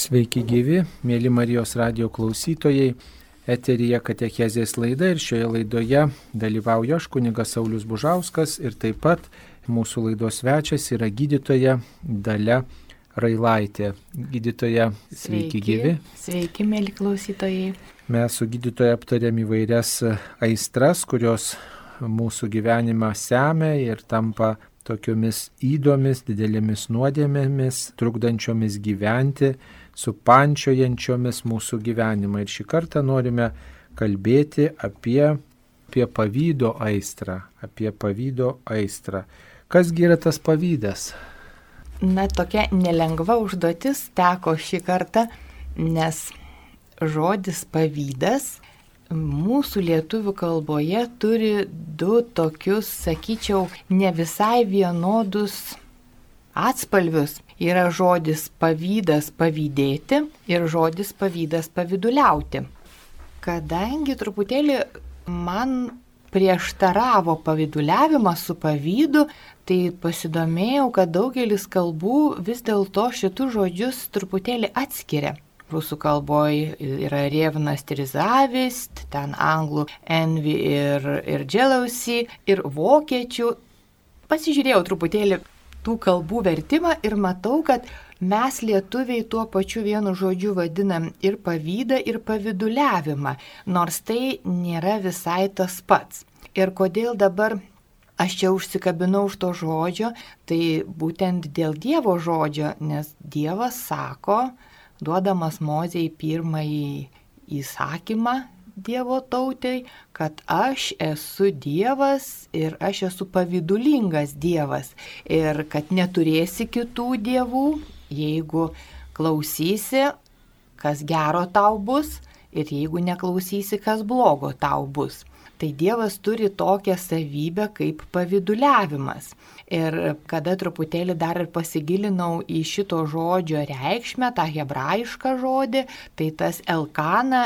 Sveiki gyvi, mėly Marijos radio klausytojai. Eterija Katechezės laida ir šioje laidoje dalyvauju aš, kunigas Saulis Bužauskas ir taip pat mūsų laidos svečias yra gydytoja Dalia Railaitė. Gydytoja, sveiki, sveiki gyvi. Sveiki, mėly klausytojai. Mes su gydytoja aptarėm įvairias aistras, kurios mūsų gyvenimą semia ir tampa tokiomis įdomis, didelėmis nuodėmėmis, trukdančiomis gyventi supančiojančiomis mūsų gyvenimą. Ir šį kartą norime kalbėti apie, apie pavydo aistrą, apie pavydo aistrą. Kasgi yra tas pavydas? Na, tokia nelengva užduotis teko šį kartą, nes žodis pavydas mūsų lietuvių kalboje turi du tokius, sakyčiau, ne visai vienodus atspalvius yra žodis pavydas pavydėti ir žodis pavydas paviduliauti. Kadangi truputėlį man prieštaravo paviduliavimas su pavydu, tai pasidomėjau, kad daugelis kalbų vis dėlto šitų žodžius truputėlį atskiria. Rusų kalboje yra rievnas trizavist, ten anglų envy ir, ir jealousy, ir vokiečių. Pasižiūrėjau truputėlį tų kalbų vertimą ir matau, kad mes lietuviai tuo pačiu vienu žodžiu vadinam ir pavydą, ir paviduliavimą, nors tai nėra visai tas pats. Ir kodėl dabar aš čia užsikabinau už to žodžio, tai būtent dėl Dievo žodžio, nes Dievas sako, duodamas Mozijai pirmąjį įsakymą Dievo tautai, kad aš esu Dievas ir aš esu pavydulingas Dievas ir kad neturėsi kitų dievų, jeigu klausysi, kas gero tau bus ir jeigu neklausysi, kas blogo tau bus. Tai Dievas turi tokią savybę kaip pavyduliavimas. Ir kada truputėlį dar ir pasigilinau į šito žodžio reikšmę, tą hebrajišką žodį, tai tas Elkana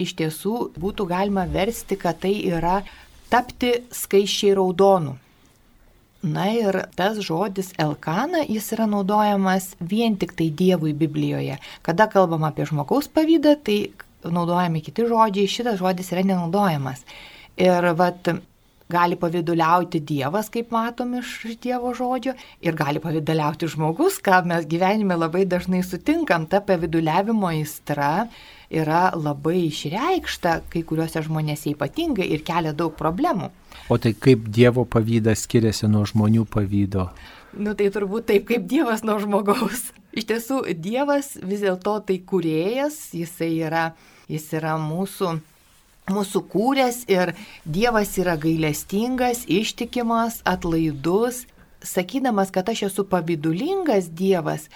iš tiesų būtų galima versti, kad tai yra tapti skaičiai raudonų. Na ir tas žodis Elkana, jis yra naudojamas vien tik tai Dievui Biblijoje. Kada kalbam apie žmogaus pavydą, tai naudojami kiti žodžiai, šitas žodis yra nenaudojamas. Ir vat gali paviduliauti Dievas, kaip matom iš Dievo žodžio, ir gali paviduliauti žmogus, ką mes gyvenime labai dažnai sutinkam, ta paviduliavimo įstra yra labai išreikšta kai kuriuose žmonėse ypatingai ir kelia daug problemų. O tai kaip Dievo pavydas skiriasi nuo žmonių pavydo? Nu tai turbūt taip, kaip Dievas nuo žmogaus. Iš tiesų, Dievas vis dėlto tai kuriejas, jisai yra, jis yra mūsų mūsų kūrės ir Dievas yra gailestingas, ištikimas, atlaidus, sakydamas, kad aš esu pavydulingas Dievas,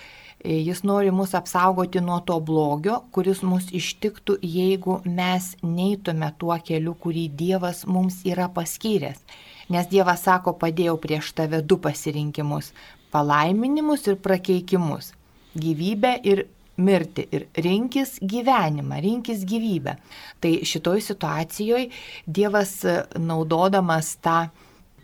Jis nori mus apsaugoti nuo to blogio, kuris mus ištiktų, jeigu mes neitume tuo keliu, kurį Dievas mums yra paskyręs. Nes Dievas sako, padėjau prieš tave du pasirinkimus - palaiminimus ir prakeikimus - gyvybę ir mirti ir rinkis gyvenimą, rinkis gyvybę. Tai šitoj situacijoje Dievas naudodamas tą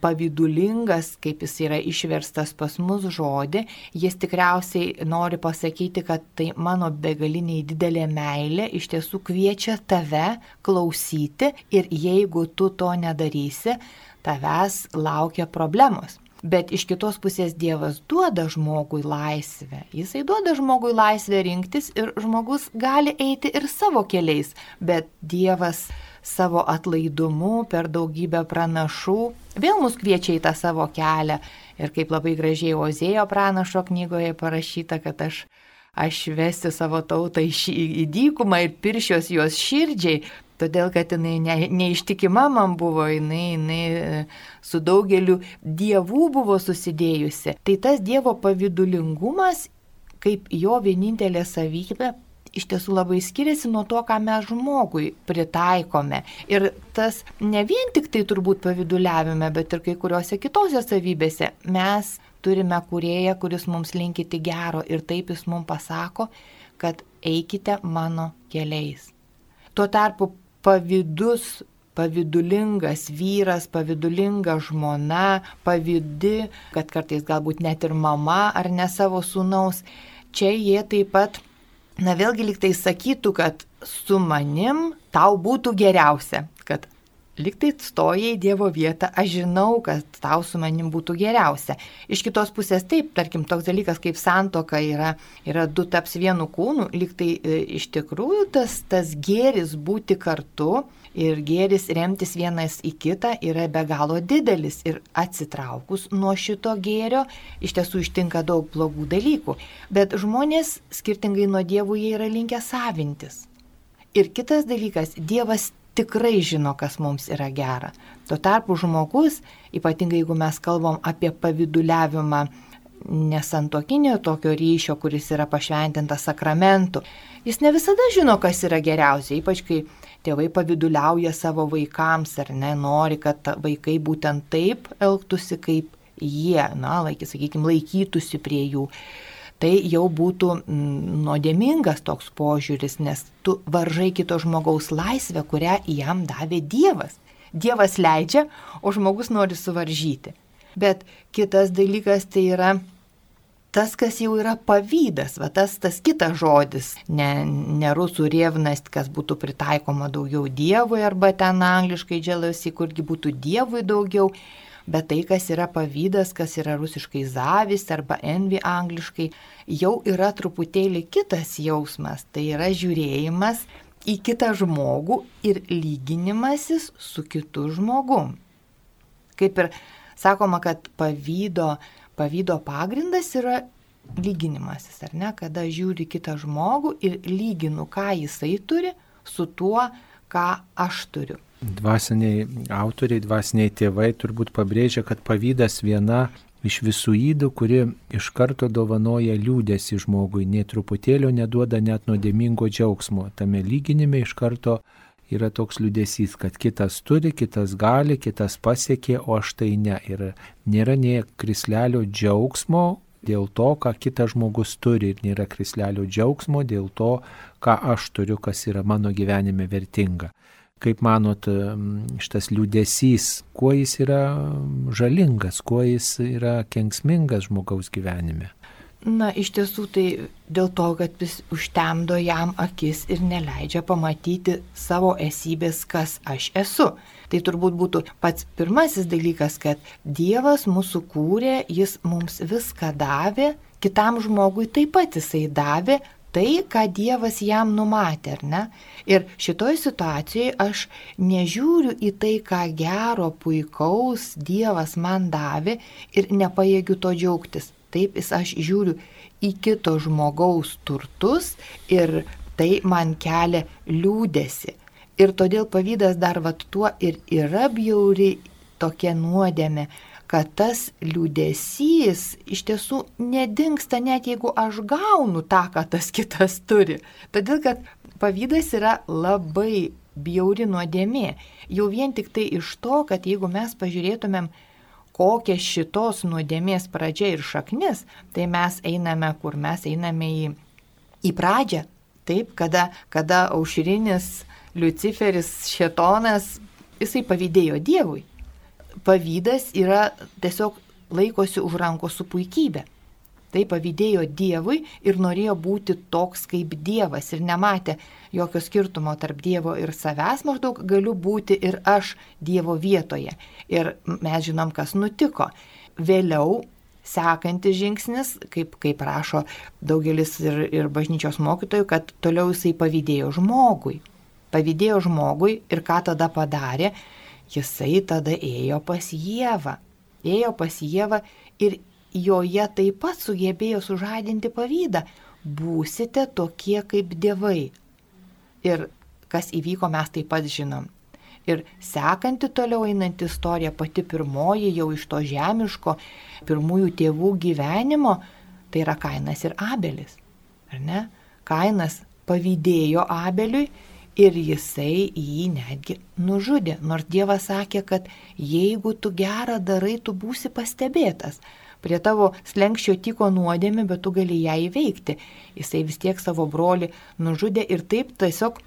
pavydulingas, kaip jis yra išverstas pas mus žodį, jis tikriausiai nori pasakyti, kad tai mano begaliniai didelė meilė iš tiesų kviečia tave klausyti ir jeigu tu to nedarysi, tavęs laukia problemos. Bet iš kitos pusės Dievas duoda žmogui laisvę. Jisai duoda žmogui laisvę rinktis ir žmogus gali eiti ir savo keliais. Bet Dievas savo atlaidumu, per daugybę pranašų, vėl mus kviečia į tą savo kelią. Ir kaip labai gražiai Ozėjo pranašo knygoje parašyta, kad aš, aš vesti savo tautą į, į dykumą ir piršios jos širdžiai, todėl kad jinai ne, neištikima man buvo, jinai, jinai e, su daugeliu dievų buvo susidėjusi. Tai tas dievo pavydulingumas, kaip jo vienintelė savybė, iš tiesų labai skiriasi nuo to, ką mes žmogui pritaikome. Ir tas ne vien tik tai turbūt paviduliavime, bet ir kai kuriuose kitose savybėse mes turime kurėją, kuris mums linkiti gero ir taip jis mums pasako, kad eikite mano keliais. Tuo tarpu pavydus pavydulingas vyras, pavydulinga žmona, pavydi, kad kartais galbūt net ir mama ar ne savo sūnaus, čia jie taip pat na vėlgi liktai sakytų, kad su manim tau būtų geriausia, kad liktai stoja į Dievo vietą, aš žinau, kad tau su manim būtų geriausia. Iš kitos pusės taip, tarkim, toks dalykas kaip santoka yra, yra du taps vienu kūnu, liktai e, iš tikrųjų tas, tas gėris būti kartu ir gėris remtis vienas į kitą yra be galo didelis ir atsitraukus nuo šito gėrio iš tiesų ištinka daug blogų dalykų. Bet žmonės skirtingai nuo dievų jie yra linkę savintis. Ir kitas dalykas, Dievas tikrai žino, kas mums yra gera. Tuo tarpu žmogus, ypatingai jeigu mes kalbam apie paviduliavimą nesantokinio tokio ryšio, kuris yra pašventintas sakramentu, jis ne visada žino, kas yra geriausia, ypač kai tėvai paviduliauja savo vaikams ar ne, nori, kad vaikai būtent taip elgtųsi, kaip jie, na, laiky, sakykime, laikytųsi prie jų tai jau būtų mm, nuodėmingas toks požiūris, nes tu varžai kito žmogaus laisvę, kurią jam davė Dievas. Dievas leidžia, o žmogus nori suvaržyti. Bet kitas dalykas tai yra tas, kas jau yra pavydas, va tas, tas kitas žodis, ne, ne rusų rievnas, kas būtų pritaikoma daugiau Dievui arba ten angliškai dželasi, kurgi būtų Dievui daugiau, bet tai, kas yra pavydas, kas yra rusiškai zavis arba envy angliškai, jau yra truputėlį kitas jausmas. Tai yra žiūrėjimas į kitą žmogų ir lyginimasis su kitu žmogum. Kaip ir sakoma, kad pavydo, pavydo pagrindas yra lyginimasis, ar ne, kada žiūri kitą žmogų ir lyginu, ką jisai turi su tuo, ką aš turiu. Dvasiniai autoriai, dvasiniai tėvai turbūt pabrėžia, kad pavydas viena iš visų įdų, kuri iš karto dovanoja liūdėsi žmogui, nei truputėlio neduoda net nuodėmingo džiaugsmo. Tame lyginime iš karto yra toks liūdėsys, kad kitas turi, kitas gali, kitas pasiekė, o aš tai ne. Ir nėra nie krislelio džiaugsmo dėl to, ką kitas žmogus turi ir nėra krislelio džiaugsmo dėl to, ką aš turiu, kas yra mano gyvenime vertinga. Kaip manot, šitas liūdėsys, kuo jis yra žalingas, kuo jis yra kenksmingas žmogaus gyvenime? Na, iš tiesų tai dėl to, kad vis užtemdo jam akis ir neleidžia pamatyti savo esybės, kas aš esu. Tai turbūt būtų pats pirmasis dalykas, kad Dievas mūsų kūrė, jis mums viską davė, kitam žmogui taip pat jisai davė, tai, ką Dievas jam numatė, ar ne? Ir šitoj situacijoje aš nežiūriu į tai, ką gero, puikaus Dievas man davė ir nepajėgiu to džiaugtis. Taip, jis aš žiūriu į kito žmogaus turtus ir tai man kelia liūdėsi. Ir todėl pavydas dar vat tuo ir yra bjauri tokia nuodėmė, kad tas liūdėsys iš tiesų nedingsta net jeigu aš gaunu tą, ką tas kitas turi. Todėl, kad pavydas yra labai bjauri nuodėmė. Jau vien tik tai iš to, kad jeigu mes pažiūrėtumėm, kokia šitos nuodėmės pradžia ir šaknis, tai mes einame, kur mes einame į, į pradžią. Taip, kada, kada aušrinis Luciferis Šetonas, jisai pavydėjo Dievui pavydas yra tiesiog laikosi už rankos su puikybė. Tai pavydėjo Dievui ir norėjo būti toks kaip Dievas ir nematė jokio skirtumo tarp Dievo ir savęs, maždaug galiu būti ir aš Dievo vietoje. Ir mes žinom, kas nutiko. Vėliau sekantis žingsnis, kaip, kaip rašo daugelis ir, ir bažnyčios mokytojų, kad toliau jisai pavydėjo žmogui. Pavydėjo žmogui ir ką tada padarė, jisai tada ėjo pas Jėvą. Ėjo pas Jėvą ir joje taip pat sugebėjo sužadinti pavydą. Būsite tokie kaip dievai. Ir kas įvyko, mes taip pat žinom. Ir sekanti toliau einanti istorija, pati pirmoji jau iš to žemiško pirmųjų tėvų gyvenimo, tai yra Kainas ir Abelis. Ar ne? Kainas pavydėjo Abeliui ir jisai jį netgi nužudė. Nors Dievas sakė, kad jeigu tu gerą darai, tu būsi pastebėtas. Prie tavo slengščio tiko nuodėmė, bet tu gali ją įveikti. Jisai vis tiek savo brolį nužudė ir taip tiesiog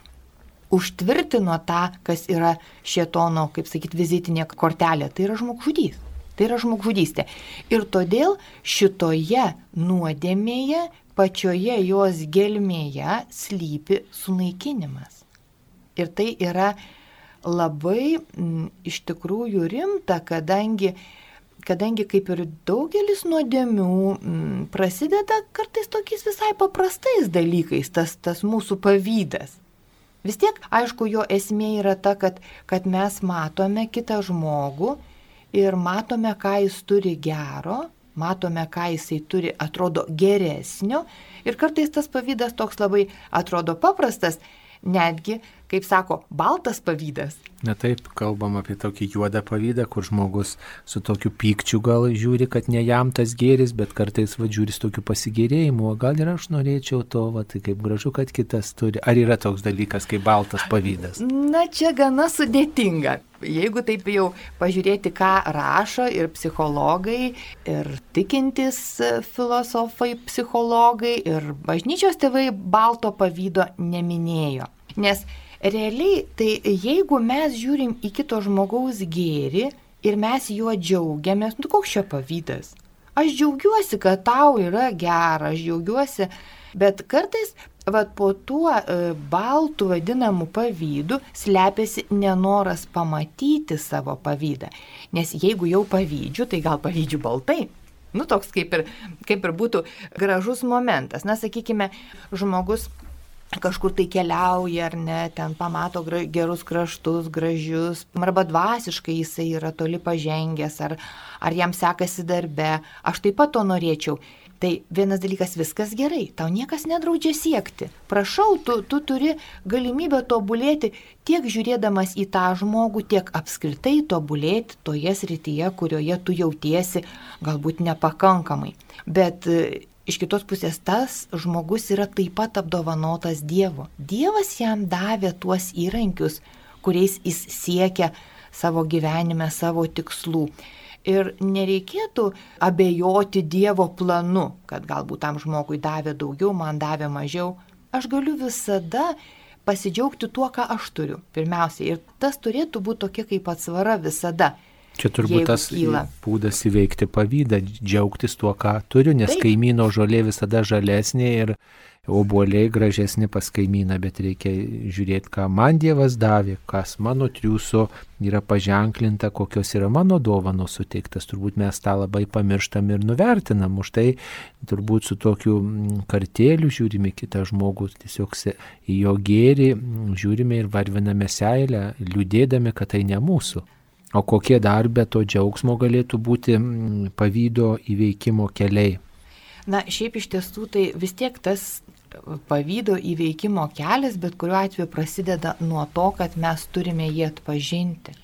užtvirtino tą, kas yra šietono, kaip sakyt, vizitinė kortelė. Tai yra žmogžudys. Tai yra žmogžudystė. Ir todėl šitoje nuodėmėje pačioje jos gelmėje slypi sunaikinimas. Ir tai yra labai m, iš tikrųjų rimta, kadangi, kadangi kaip ir daugelis nuodėmių m, prasideda kartais tokiais visai paprastais dalykais, tas, tas mūsų pavydas. Vis tiek, aišku, jo esmė yra ta, kad, kad mes matome kitą žmogų ir matome, ką jis turi gero, matome, ką jisai turi, atrodo geresnio ir kartais tas pavydas toks labai atrodo paprastas, netgi, kaip sako, baltas pavydas. Na taip, kalbam apie tokį juodą pavydą, kur žmogus su tokiu pykčiu gal žiūri, kad ne jam tas gėris, bet kartais va žiūri su tokiu pasigėrėjimu, o gal ir aš norėčiau to, va tai kaip gražu, kad kitas turi. Ar yra toks dalykas kaip baltas pavydas? Na čia gana sudėtinga. Jeigu taip jau pažiūrėti, ką rašo ir psichologai, ir tikintis filosofai, psichologai, ir bažnyčios tėvai balto pavydo neminėjo. Nes realiai, tai jeigu mes žiūrim į kito žmogaus gėri ir mes juo džiaugiamės, nu koks čia pavydas? Aš džiaugiuosi, kad tau yra gera, aš džiaugiuosi, bet kartais Vat po tuo e, baltų vadinamu pavydu slepiasi nenoras pamatyti savo pavydą. Nes jeigu jau pavydžiu, tai gal pavydžiu baltai. Nu, toks kaip ir, kaip ir būtų gražus momentas. Na, sakykime, žmogus kažkur tai keliauja ar ne, ten pamato gerus kraštus, gražius, arba dvasiškai jisai yra toli pažengęs, ar, ar jam sekasi darbe, aš taip pat to norėčiau. Tai vienas dalykas viskas gerai, tau niekas nedraudžia siekti. Prašau, tu, tu turi galimybę tobulėti tiek žiūrėdamas į tą žmogų, tiek apskritai tobulėti toje srityje, kurioje tu jautiesi galbūt nepakankamai. Bet iš kitos pusės tas žmogus yra taip pat apdovanotas Dievo. Dievas jam davė tuos įrankius, kuriais jis siekia savo gyvenime, savo tikslų. Ir nereikėtų abejoti Dievo planu, kad galbūt tam žmogui davė daugiau, man davė mažiau. Aš galiu visada pasidžiaugti tuo, ką aš turiu. Pirmiausia, ir tas turėtų būti tokia kaip atsvara visada. Čia turbūt tas kyla. būdas įveikti pavydą, džiaugtis tuo, ką turiu, nes Taip. kaimyno žolė visada žalesnė ir obuoliai gražesni pas kaimyną, bet reikia žiūrėti, ką man Dievas davė, kas mano triūso yra paženklinta, kokios yra mano dovanos suteiktas. Turbūt mes tą labai pamirštam ir nuvertinam. Už tai turbūt su tokiu mm, kartėliu žiūrime kitą žmogų, tiesiog į jo gėrį mm, žiūrime ir varviname seilę, liūdėdami, kad tai ne mūsų. O kokie dar be to džiaugsmo galėtų būti pavydo įveikimo keliai? Na, šiaip iš tiesų tai vis tiek tas pavydo įveikimo kelias, bet kuriuo atveju prasideda nuo to, kad mes turime jį atpažinti.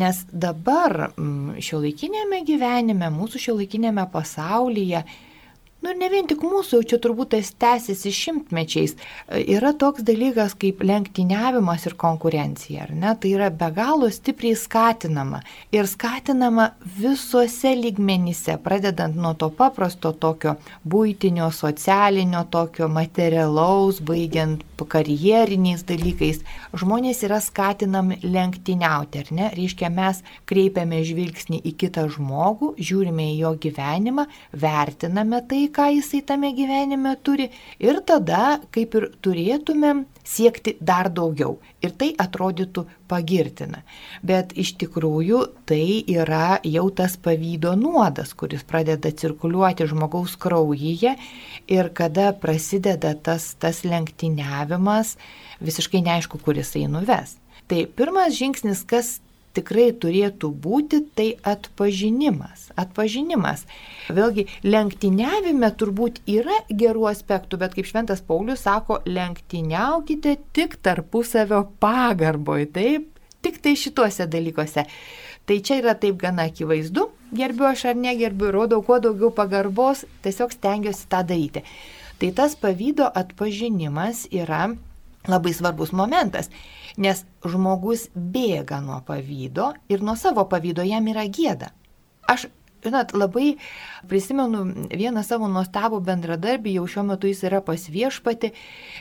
Nes dabar šio laikinėme gyvenime, mūsų šio laikinėme pasaulyje Nu ne vien tik mūsų, jau čia turbūt tas tęsiasi šimtmečiais. Yra toks dalykas kaip lenktyniavimas ir konkurencija, ar ne? Tai yra be galo stipriai skatinama. Ir skatinama visuose lygmenyse, pradedant nuo to paprasto tokio būtinio, socialinio, tokio materialaus, baigiant karjeriniais dalykais. Žmonės yra skatinami lenktyniauti, ar ne? Reiškia, mes kreipiame žvilgsnį į kitą žmogų, žiūrime į jo gyvenimą, vertiname tai, ką jisai tame gyvenime turi ir tada, kaip ir turėtumėm, siekti dar daugiau. Ir tai atrodytų pagirtina. Bet iš tikrųjų tai yra jau tas pavydo nuodas, kuris pradeda cirkuliuoti žmogaus kraujyje ir kada prasideda tas, tas lenktyniavimas, visiškai neaišku, kur jisai nuves. Tai pirmas žingsnis, kas tikrai turėtų būti, tai atpažinimas. Atpažinimas. Vėlgi, lenktyniavime turbūt yra gerų aspektų, bet kaip Šventas Paulius sako, lenktyniaukite tik tarpusavio pagarboj, taip, tik tai šituose dalykuose. Tai čia yra taip gana akivaizdu, gerbiu aš ar negerbiu, rodau kuo daugiau pagarbos, tiesiog stengiuosi tą daryti. Tai tas pavydo atpažinimas yra labai svarbus momentas. Nes žmogus bėga nuo pavydo ir nuo savo pavydo jam yra gėda. Aš, žinot, labai prisimenu vieną savo nuostabų bendradarbį, jau šiuo metu jis yra pas viešpati,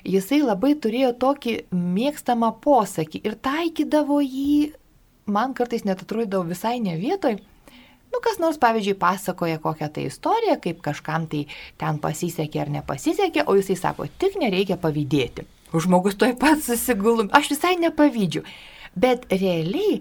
jisai labai turėjo tokį mėgstamą posakį ir taikydavo jį, man kartais net atrodydavo visai ne vietoj, Nu, kas nors, pavyzdžiui, pasakoja kokią tai istoriją, kaip kažkam tai ten pasisekė ar nepasisekė, o jisai sako, tik nereikia pavydėti. Žmogus toj pat susigulum, aš visai nepavydžiu. Bet realiai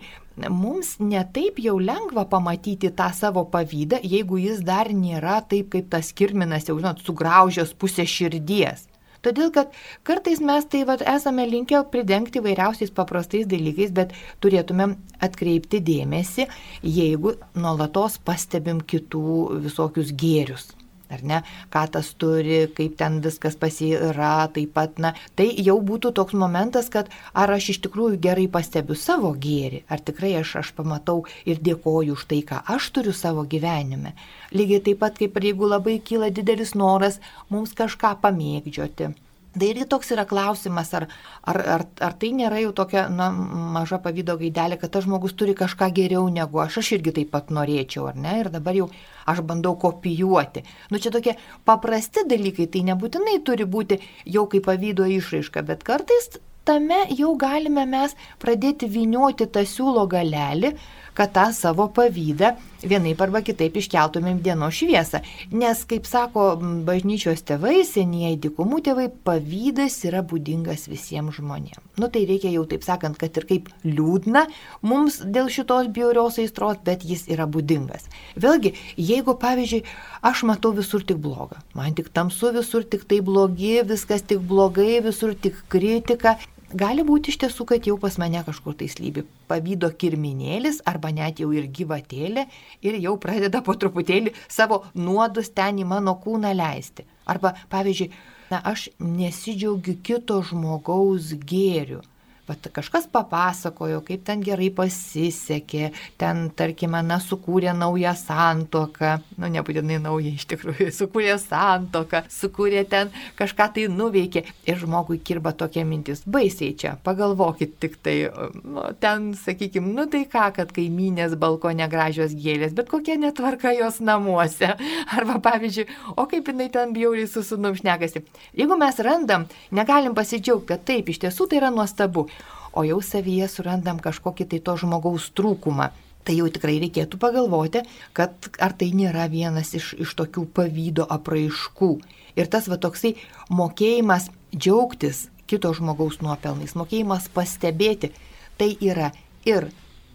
mums netaip jau lengva pamatyti tą savo pavydą, jeigu jis dar nėra taip, kaip tas kirminas, jau žinot, sugraužęs pusę širdies. Todėl, kad kartais mes tai vat, esame linkę pridengti vairiausiais paprastais dalykais, bet turėtumėm atkreipti dėmesį, jeigu nuolatos pastebim kitų visokius gėrius ar ne, ką tas turi, kaip ten viskas pasi yra, taip pat, na, tai jau būtų toks momentas, kad ar aš iš tikrųjų gerai pastebiu savo gėrį, ar tikrai aš, aš pamatau ir dėkoju už tai, ką aš turiu savo gyvenime. Lygiai taip pat, kaip ir jeigu labai kyla didelis noras mums kažką pamėgdžioti Tai irgi toks yra klausimas, ar, ar, ar, ar tai nėra jau tokia na, maža pavydo gaidelė, kad tas žmogus turi kažką geriau negu aš, aš irgi taip pat norėčiau, ar ne? Ir dabar jau aš bandau kopijuoti. Nu čia tokie paprasti dalykai, tai nebūtinai turi būti jau kaip pavydo išraiška, bet kartais tame jau galime mes pradėti vinioti tą siūlo galelį, kad tą savo pavydą vienaip arba kitaip iškeltumėm dienos šviesą. Nes, kaip sako bažnyčios tėvai, senieji dikumų tėvai, pavydas yra būdingas visiems žmonėms. Nu tai reikia jau taip sakant, kad ir kaip liūdna mums dėl šitos bjaurios aistros, bet jis yra būdingas. Vėlgi, jeigu pavyzdžiui, aš matau visur tik blogą, man tik tamsu visur tik tai blogi, viskas tik blogai, visur tik kritika, Gali būti iš tiesų, kad jau pas mane kažkur tai slypi pavydo kirminėlis arba net jau ir gyvatėlė ir jau pradeda po truputėlį savo nuodus ten į mano kūną leisti. Arba, pavyzdžiui, na, aš nesidžiaugiu kito žmogaus gėriu. Vat kažkas papasakojo, kaip ten gerai pasisekė, ten, tarkime, na, sukūrė naują santoką, nu, nebūtinai naują iš tikrųjų, sukūrė santoką, sukūrė ten kažką tai nuveikė ir žmogui kirba tokia mintis, baisiai čia, pagalvokit tik tai, nu, ten, sakykime, nu tai ką, kad kaimynės balkone gražios gėlės, bet kokia netvarka jos namuose. Arba pavyzdžiui, o kaip jinai ten bjauriai susunum šnekasi. Jeigu mes randam, negalim pasidžiaugti, kad taip, iš tiesų tai yra nuostabu o jau savyje surandam kažkokį tai to žmogaus trūkumą. Tai jau tikrai reikėtų pagalvoti, kad ar tai nėra vienas iš, iš tokių pavydo apraiškų. Ir tas va toksai mokėjimas džiaugtis kito žmogaus nuopelnais, mokėjimas pastebėti, tai yra ir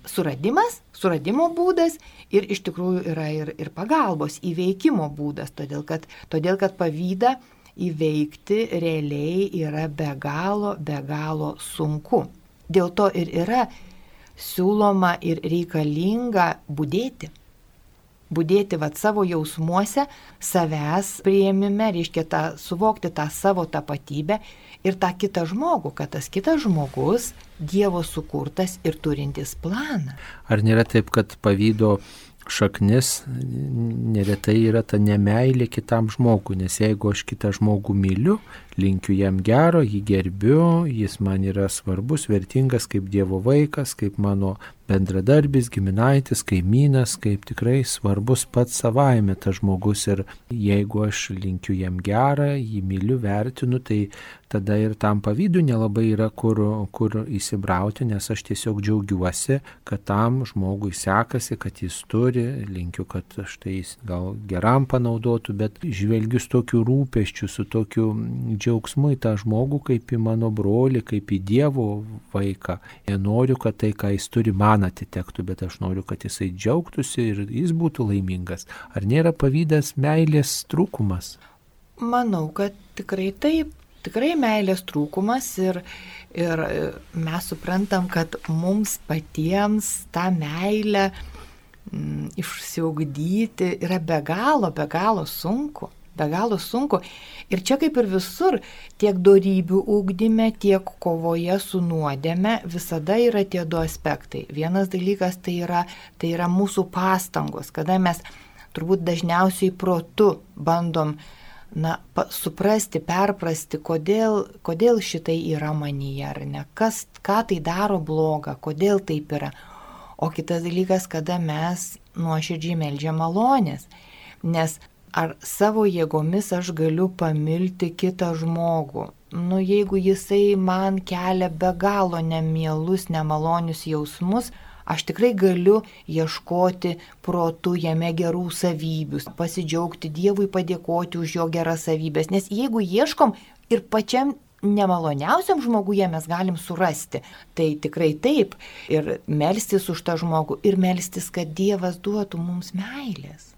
suradimas, suradimo būdas ir iš tikrųjų yra ir, ir pagalbos įveikimo būdas, todėl kad, todėl kad pavydą įveikti realiai yra be galo, be galo sunku. Dėl to ir yra siūloma ir reikalinga būdėti. Būdėti vat savo jausmuose, savęs prieimime, reiškia tą, suvokti tą savo tapatybę ir tą kitą žmogų, kad tas kitas žmogus Dievo sukurtas ir turintis planą. Ar nėra taip, kad pavydo šaknis neretai yra ta nemailė kitam žmogui, nes jeigu aš kitą žmogų myliu, linkiu jam gero, jį gerbiu, jis man yra svarbus, vertingas kaip Dievo vaikas, kaip mano bendradarbis, giminaitis, kaimynas, kaip tikrai svarbus pats savaime tas žmogus. Ir jeigu aš linkiu jam gerą, jį myliu, vertinu, tai tada ir tam pavydu nelabai yra kur, kur įsibrauti, nes aš tiesiog džiaugiuosi, kad tam žmogui sekasi, kad jis turi, linkiu, kad štai jis gal geram panaudotų, bet žvelgiu su tokiu rūpeščiu, su tokiu džiaugsmu į tą žmogų kaip į mano brolį, kaip į Dievo vaiką. Ir noriu, kad tai, ką jis turi, man atitektų, bet aš noriu, kad jisai džiaugtųsi ir jis būtų laimingas. Ar nėra pavydas meilės trūkumas? Manau, kad tikrai taip tikrai meilės trūkumas ir, ir mes suprantam, kad mums patiems tą meilę mm, išsiugdyti yra be galo, be galo sunku. Be galo sunku. Ir čia kaip ir visur, tiek darybių ūkdyme, tiek kovoje su nuodėme visada yra tie du aspektai. Vienas dalykas tai yra, tai yra mūsų pastangos, kada mes turbūt dažniausiai protu bandom na, suprasti, perprasti, kodėl, kodėl šitai yra manyje, ar ne, kas, ką tai daro blogą, kodėl taip yra. O kitas dalykas, kada mes nuoširdžiai melžiam malonės, nes ar savo jėgomis aš galiu pamilti kitą žmogų. Nu, jeigu jisai man kelia be galo nemielus, nemalonius jausmus, Aš tikrai galiu ieškoti protų jame gerų savybių, pasidžiaugti Dievui, padėkoti už jo geras savybės, nes jeigu ieškom ir pačiam nemaloniausiam žmoguje mes galim surasti. Tai tikrai taip. Ir melstis už tą žmogų ir melstis, kad Dievas duotų mums meilės.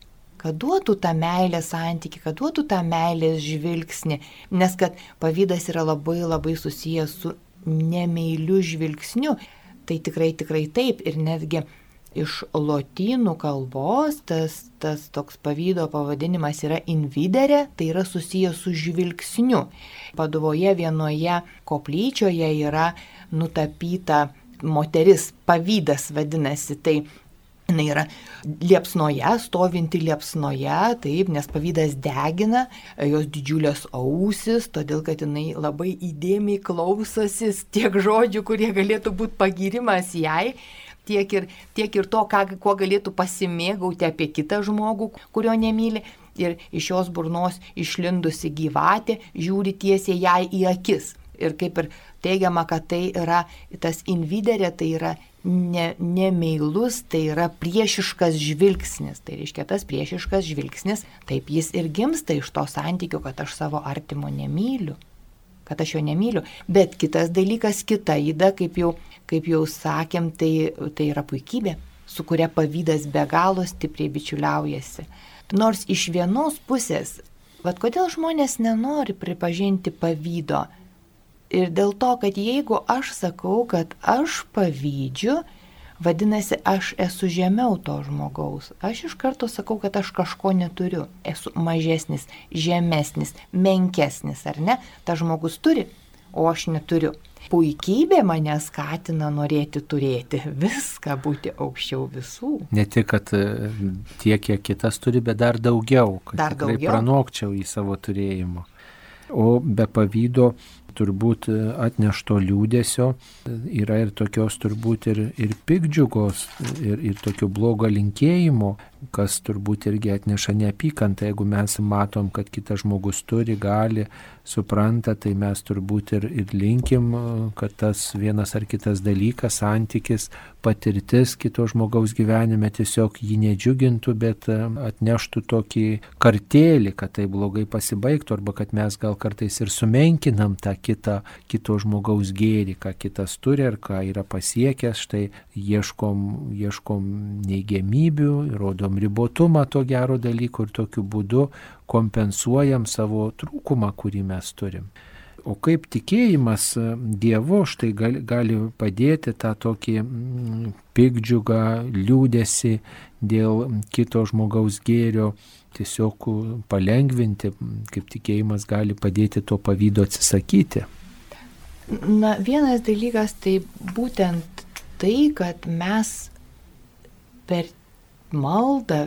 Kad duotų tą meilę santyki, kad duotų tą meilės žvilgsnį. Nes kad pavydas yra labai labai susijęs su nemeiliu žvilgsniu. Tai tikrai, tikrai taip. Ir netgi iš lotynų kalbos tas, tas toks pavydo pavadinimas yra inviderė, tai yra susijęs su žvilgsniu. Paduvoje vienoje koplyčioje yra nutapyta moteris, pavydas vadinasi, tai Jis yra liepsnoje, stovinti liepsnoje, taip, nes pavydas degina, jos didžiulės ausis, todėl kad jinai labai įdėmiai klausosi tiek žodžių, kurie galėtų būti pagirimas jai, tiek ir, tiek ir to, ką, kuo galėtų pasimėgauti apie kitą žmogų, kurio nemyli. Ir iš jos burnos išlindusi gyvatė žiūri tiesiai jai į akis. Ir kaip ir teigiama, kad tai yra tas inviderė, tai yra ne, nemeilus, tai yra priešiškas žvilgsnis. Tai reiškia, tas priešiškas žvilgsnis, taip jis ir gimsta iš to santykių, kad aš savo artimo nemyliu, kad aš jo nemyliu. Bet kitas dalykas, kita įda, kaip jau, kaip jau sakėm, tai, tai yra puikybė, su kuria pavydas be galo stipriai bičiuliaujasi. Nors iš vienos pusės, vad kodėl žmonės nenori pripažinti pavydo, Ir dėl to, kad jeigu aš sakau, kad aš pavydžiu, vadinasi, aš esu žemiau to žmogaus. Aš iš karto sakau, kad aš kažko neturiu. Esu mažesnis, žemesnis, menkesnis, ar ne? Ta žmogus turi, o aš neturiu. Puikybė mane skatina norėti turėti viską, būti aukščiau visų. Ne tik, kad e, tiek, kiek kitas turi, bet dar daugiau, kad dar daugiau. pranokčiau į savo turėjimo. O be pavydo turbūt atnešto liūdėsio yra ir tokios turbūt ir, ir pikdžiugos, ir, ir tokio blogo linkėjimo, kas turbūt irgi atneša neapykantą, jeigu mes matom, kad kitas žmogus turi, gali, supranta, tai mes turbūt ir, ir linkim, kad tas vienas ar kitas dalykas, santykis, patirtis kito žmogaus gyvenime tiesiog jį nedžiugintų, bet e, atneštų tokį kartėlį, kad tai blogai pasibaigtų, arba kad mes gal kartais ir sumenkinam tą kitą, kito žmogaus gėrį, ką kitas turi ar ką yra pasiekęs, štai ieškom, ieškom neigiamybių, rodom ribotumą to gero dalyko ir tokiu būdu kompensuojam savo trūkumą, kurį mes turim. O kaip tikėjimas e, Dievu štai gali, gali padėti tą tokį mm, pikdžiugą, liūdėsi dėl kito žmogaus gėrio tiesiog palengvinti, kaip tikėjimas gali padėti to pavydo atsisakyti. Na, vienas dalykas tai būtent tai, kad mes per maldą,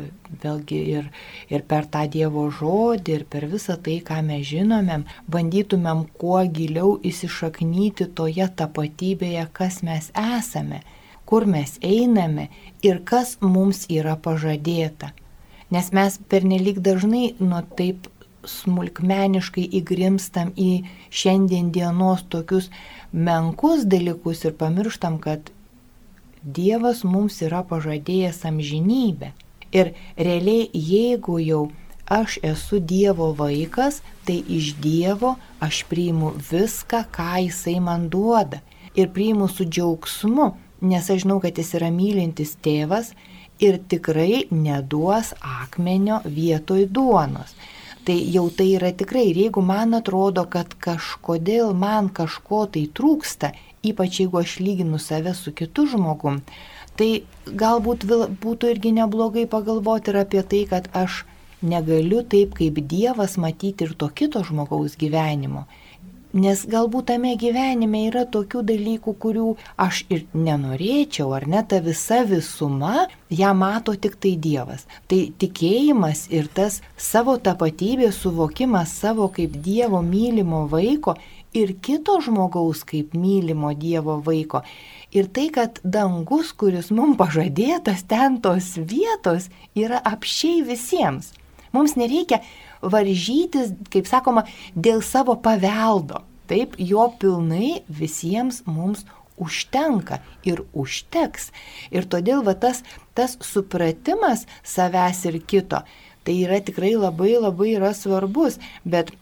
vėlgi ir, ir per tą Dievo žodį, ir per visą tai, ką mes žinomėm, bandytumėm kuo giliau įsišaknyti toje tapatybėje, kas mes esame, kur mes einame ir kas mums yra pažadėta. Nes mes pernelik dažnai nuo taip smulkmeniškai įgrimstam į šiandien dienos tokius menkus dalykus ir pamirštam, kad Dievas mums yra pažadėjęs amžinybę. Ir realiai, jeigu jau aš esu Dievo vaikas, tai iš Dievo aš priimu viską, ką Jisai man duoda. Ir priimu su džiaugsmu, nes aš žinau, kad Jis yra mylintis tėvas ir tikrai neduos akmenio vietoj duonos. Tai jau tai yra tikrai, ir jeigu man atrodo, kad kažkodėl man kažko tai trūksta, ypač jeigu aš lyginu save su kitu žmogum, tai galbūt būtų irgi neblogai pagalvoti ir apie tai, kad aš negaliu taip kaip Dievas matyti ir to kito žmogaus gyvenimo. Nes galbūt tame gyvenime yra tokių dalykų, kurių aš ir nenorėčiau, ar ne ta visa visuma, ją mato tik tai Dievas. Tai tikėjimas ir tas savo tapatybės suvokimas savo kaip Dievo mylimo vaiko ir kito žmogaus kaip mylimo Dievo vaiko. Ir tai, kad dangus, kuris mums pažadėtas, ten tos vietos yra apšiai visiems. Mums nereikia varžytis, kaip sakoma, dėl savo paveldo. Taip, jo pilnai visiems mums užtenka ir užteks. Ir todėl va tas, tas supratimas savęs ir kito, tai yra tikrai labai labai yra svarbus, bet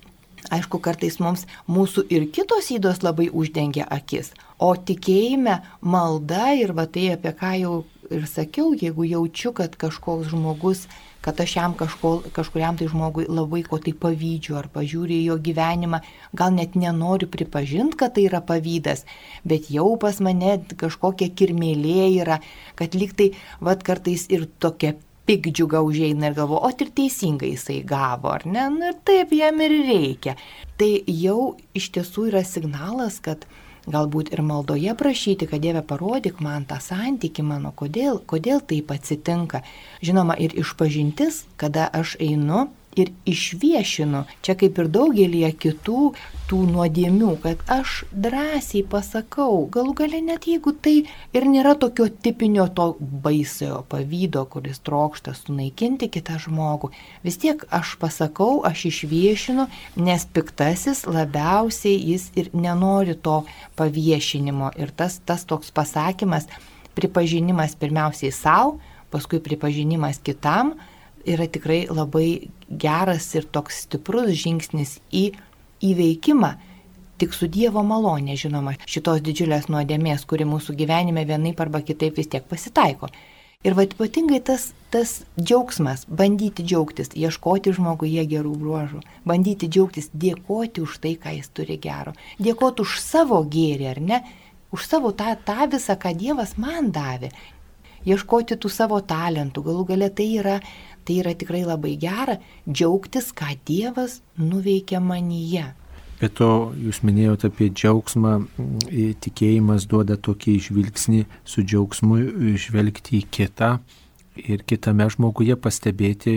Aišku, kartais mums mūsų ir kitos įdos labai uždengia akis, o tikėjime malda ir va tai, apie ką jau ir sakiau, jeigu jaučiu, kad kažkoks žmogus kad aš jam kažko, kažkuriam tai žmogui labai ko tai pavydžiu ar pažiūriu į jo gyvenimą, gal net nenoriu pripažinti, kad tai yra pavydas, bet jau pas mane kažkokia kirmėlė yra, kad lyg tai, vad kartais ir tokia pikdžiuga užeina ir galvo, o ir teisingai jisai gavo, ar ne? Nu ir taip jam ir reikia. Tai jau iš tiesų yra signalas, kad galbūt ir maldoje prašyti, kad Dieve parodyk man tą santyki mano, kodėl, kodėl taip atsitinka. Žinoma, ir išpažintis, kada aš einu ir išviešinu, čia kaip ir daugelie kitų tų nuodėmių, kad aš drąsiai pasakau, galų gale net jeigu tai ir nėra tokio tipinio to baisiojo pavydo, kuris trokšta sunaikinti kitą žmogų, vis tiek aš pasakau, aš išviešinu, nes piktasis labiausiai jis ir nenori to paviešinimo. Ir tas, tas toks pasakymas, pripažinimas pirmiausiai savo, paskui pripažinimas kitam, yra tikrai labai geras ir toks stiprus žingsnis į įveikimą. Tik su Dievo malonė, žinoma, šitos didžiulės nuodėmės, kuri mūsų gyvenime vienaip arba kitaip vis tiek pasitaiko. Ir va ypatingai tas, tas džiaugsmas, bandyti džiaugtis, ieškoti žmoguje gerų bruožų, bandyti džiaugtis, dėkoti už tai, ką jis turi gero, dėkoti už savo gėrį, ar ne, už savo tą, tą visą, ką Dievas man davė, ieškoti tų savo talentų, galų gale tai yra Tai yra tikrai labai gera džiaugtis, ką Dievas nuveikia manyje. Bet to jūs minėjote apie džiaugsmą, tikėjimas duoda tokį žvilgsnį su džiaugsmu žvelgti į kitą ir kitame žmoguje pastebėti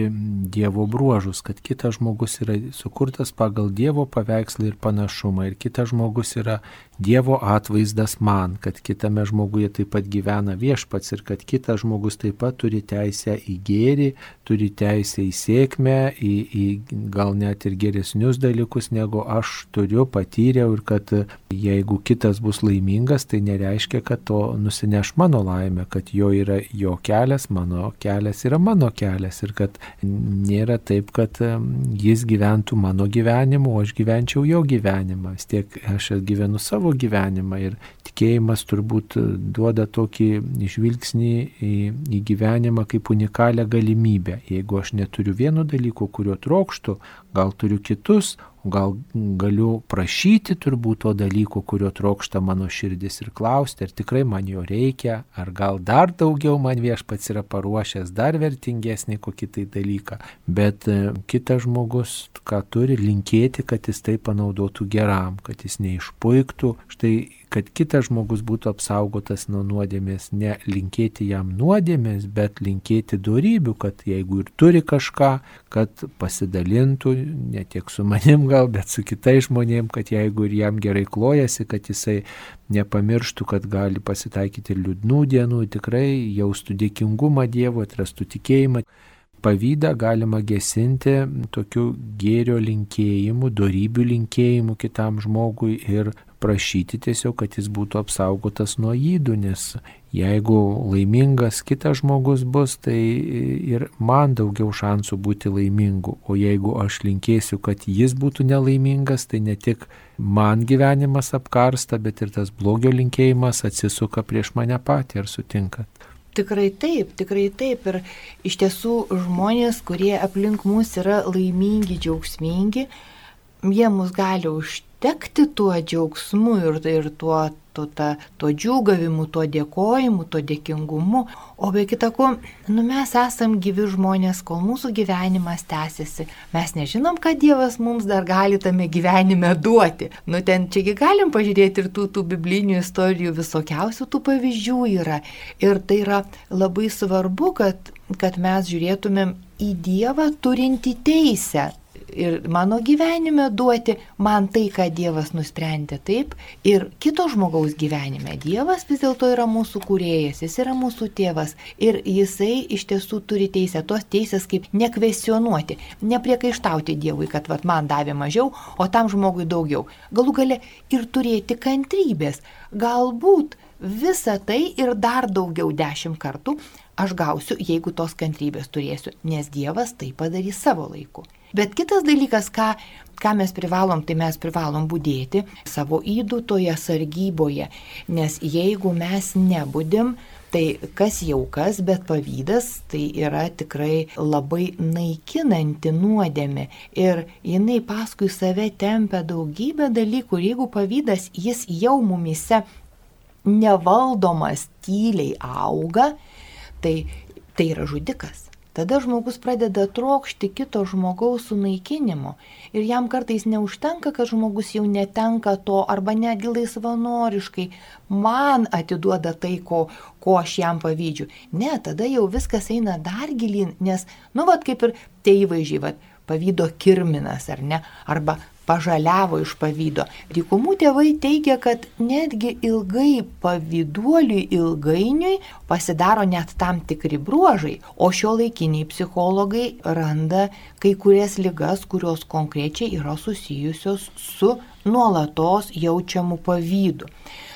Dievo bruožus, kad kitas žmogus yra sukurtas pagal Dievo paveikslą ir panašumą ir kitas žmogus yra Dievo atvaizdas man, kad kitame žmoguje taip pat gyvena viešpats ir kad kitas žmogus taip pat turi teisę į gėrį, turi teisę į sėkmę, į, į gal net ir geresnius dalykus, negu aš turiu, patyriau ir kad jeigu kitas bus laimingas, tai nereiškia, kad to nusineš mano laimę, kad jo yra jo kelias, mano kelias yra mano kelias ir kad nėra taip, kad jis gyventų mano gyvenimu, o aš gyvenčiau jo gyvenimą. Vis tiek aš gyvenu savo gyvenimą ir tikėjimas turbūt duoda tokį žvilgsnį į, į gyvenimą kaip unikalią galimybę. Jeigu aš neturiu vieno dalyko, kurio trokštų, gal turiu kitus, gal galiu prašyti turbūt to dalyko, kurio trokšta mano širdis ir klausti, ar tikrai man jo reikia, ar gal dar daugiau man viešpats yra paruošęs, dar vertingesnį kokį tai dalyką. Bet e, kitas žmogus, ką turi, linkėti, kad jis tai panaudotų geram, kad jis neišpuiktų. Štai kad kitas žmogus būtų apsaugotas nuo nuodėmės, ne linkėti jam nuodėmės, bet linkėti darybių, kad jeigu ir turi kažką, kad pasidalintų, ne tiek su manim gal, bet su kitais žmonėm, kad jeigu ir jam gerai klojasi, kad jisai nepamirštų, kad gali pasitaikyti ir liūdnų dienų, tikrai jaustų dėkingumą Dievo, atrastų tikėjimą. Pavydą galima gesinti tokiu gėrio linkėjimu, darybių linkėjimu kitam žmogui ir prašyti tiesiog, kad jis būtų apsaugotas nuo įdų, nes jeigu laimingas kitas žmogus bus, tai ir man daugiau šansų būti laimingu. O jeigu aš linkėsiu, kad jis būtų nelaimingas, tai ne tik man gyvenimas apkarsta, bet ir tas blogio linkėjimas atsisuka prieš mane patį, ar sutinkat? Tikrai taip, tikrai taip. Ir iš tiesų žmonės, kurie aplink mus yra laimingi, džiaugsmingi, jie mus gali užtikrinti tekti tuo džiaugsmu ir, ir tuo, tuo, ta, tuo džiūgavimu, tuo dėkojimu, tuo dėkingumu. O be kita ko, nu mes esam gyvi žmonės, kol mūsų gyvenimas tęsiasi. Mes nežinom, ką Dievas mums dar gali tame gyvenime duoti. Nu ten čiagi galim pažiūrėti ir tų, tų biblinių istorijų, visokiausių tų pavyzdžių yra. Ir tai yra labai svarbu, kad, kad mes žiūrėtumėm į Dievą turinti teisę ir mano gyvenime duoti man tai, ką Dievas nusprendė taip, ir kito žmogaus gyvenime. Dievas vis dėlto yra mūsų kūrėjas, jis yra mūsų tėvas ir jisai iš tiesų turi teisę, tos teisės kaip nekvesionuoti, nepriekaištauti Dievui, kad vat, man davė mažiau, o tam žmogui daugiau. Galų gale ir turėti kantrybės. Galbūt visą tai ir dar daugiau dešimt kartų aš gausiu, jeigu tos kantrybės turėsiu, nes Dievas tai padarys savo laiku. Bet kitas dalykas, ką, ką mes privalom, tai mes privalom būdėti savo įdutoje sargyboje, nes jeigu mes nebudim, Tai kas jau kas, bet pavydas tai yra tikrai labai naikinanti nuodėmė ir jinai paskui save tempia daugybę dalykų ir jeigu pavydas jis jau mumise nevaldomas tyliai auga, tai tai yra žudikas. Tada žmogus pradeda trokšti kito žmogaus sunaikinimo. Ir jam kartais neužtenka, kad žmogus jau netenka to arba netgi laisvanoriškai man atiduoda tai, ko, ko aš jam pavydžiu. Ne, tada jau viskas eina dar gilin, nes, nu, vad kaip ir tie įvaizdžiai, vad, pavydo kirminas ar ne, arba pažaliavo iš pavydo. Dykumų tėvai teigia, kad netgi ilgai pavyduoliui ilgainiui pasidaro net tam tikri bruožai, o šio laikiniai psichologai randa kai kurias lygas, kurios konkrečiai yra susijusios su nuolatos jaučiamu pavydu.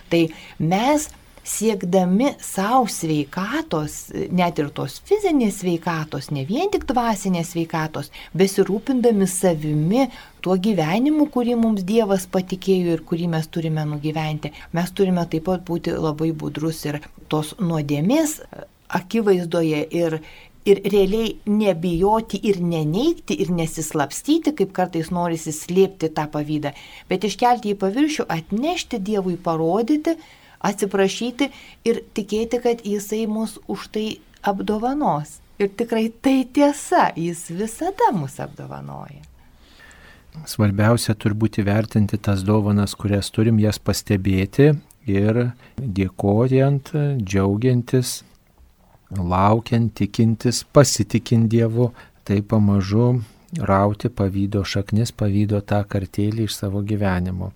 Tai mes siekdami savo sveikatos, net ir tos fizinės sveikatos, ne vien tik dvasinės sveikatos, besirūpindami savimi, tuo gyvenimu, kurį mums Dievas patikėjo ir kurį mes turime nugyventi, mes turime taip pat būti labai budrus ir tos nuodėmės akivaizdoje ir, ir realiai nebijoti ir neneikti ir nesislapstyti, kaip kartais norisi slėpti tą pavydą, bet iškelti į paviršių, atnešti Dievui, parodyti, atsiprašyti ir tikėti, kad jisai mus už tai apdovanos. Ir tikrai tai tiesa, jis visada mus apdovanoja. Svarbiausia turbūt įvertinti tas dovanas, kurias turim, jas pastebėti ir dėkojant, džiaugiantis, laukiant, tikintis, pasitikint Dievu, tai pamažu rauti pavydo šaknis, pavydo tą kartėlį iš savo gyvenimo.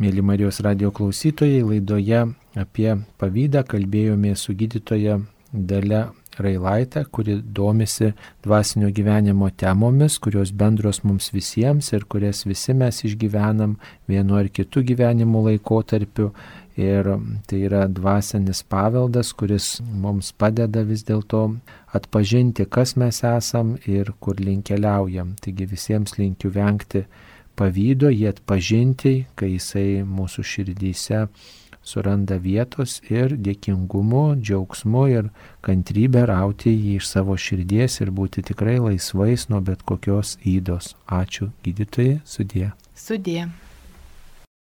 Mėly Marijos radio klausytojai, laidoje apie pavydą kalbėjome su gydytoja Dale Railaitė, kuri domisi dvasinio gyvenimo temomis, kurios bendros mums visiems ir kurias visi mes išgyvenam vienu ar kitu gyvenimo laikotarpiu. Ir tai yra dvasinis paveldas, kuris mums padeda vis dėlto atpažinti, kas mes esam ir kur link keliaujam. Taigi visiems linkiu vengti pavydo, jį atpažinti, kai jisai mūsų širdyse suranda vietos ir dėkingumu, džiaugsmu ir kantrybę rauti jį iš savo širdies ir būti tikrai laisvais nuo bet kokios įdos. Ačiū gydytojai, sudė. Sudė.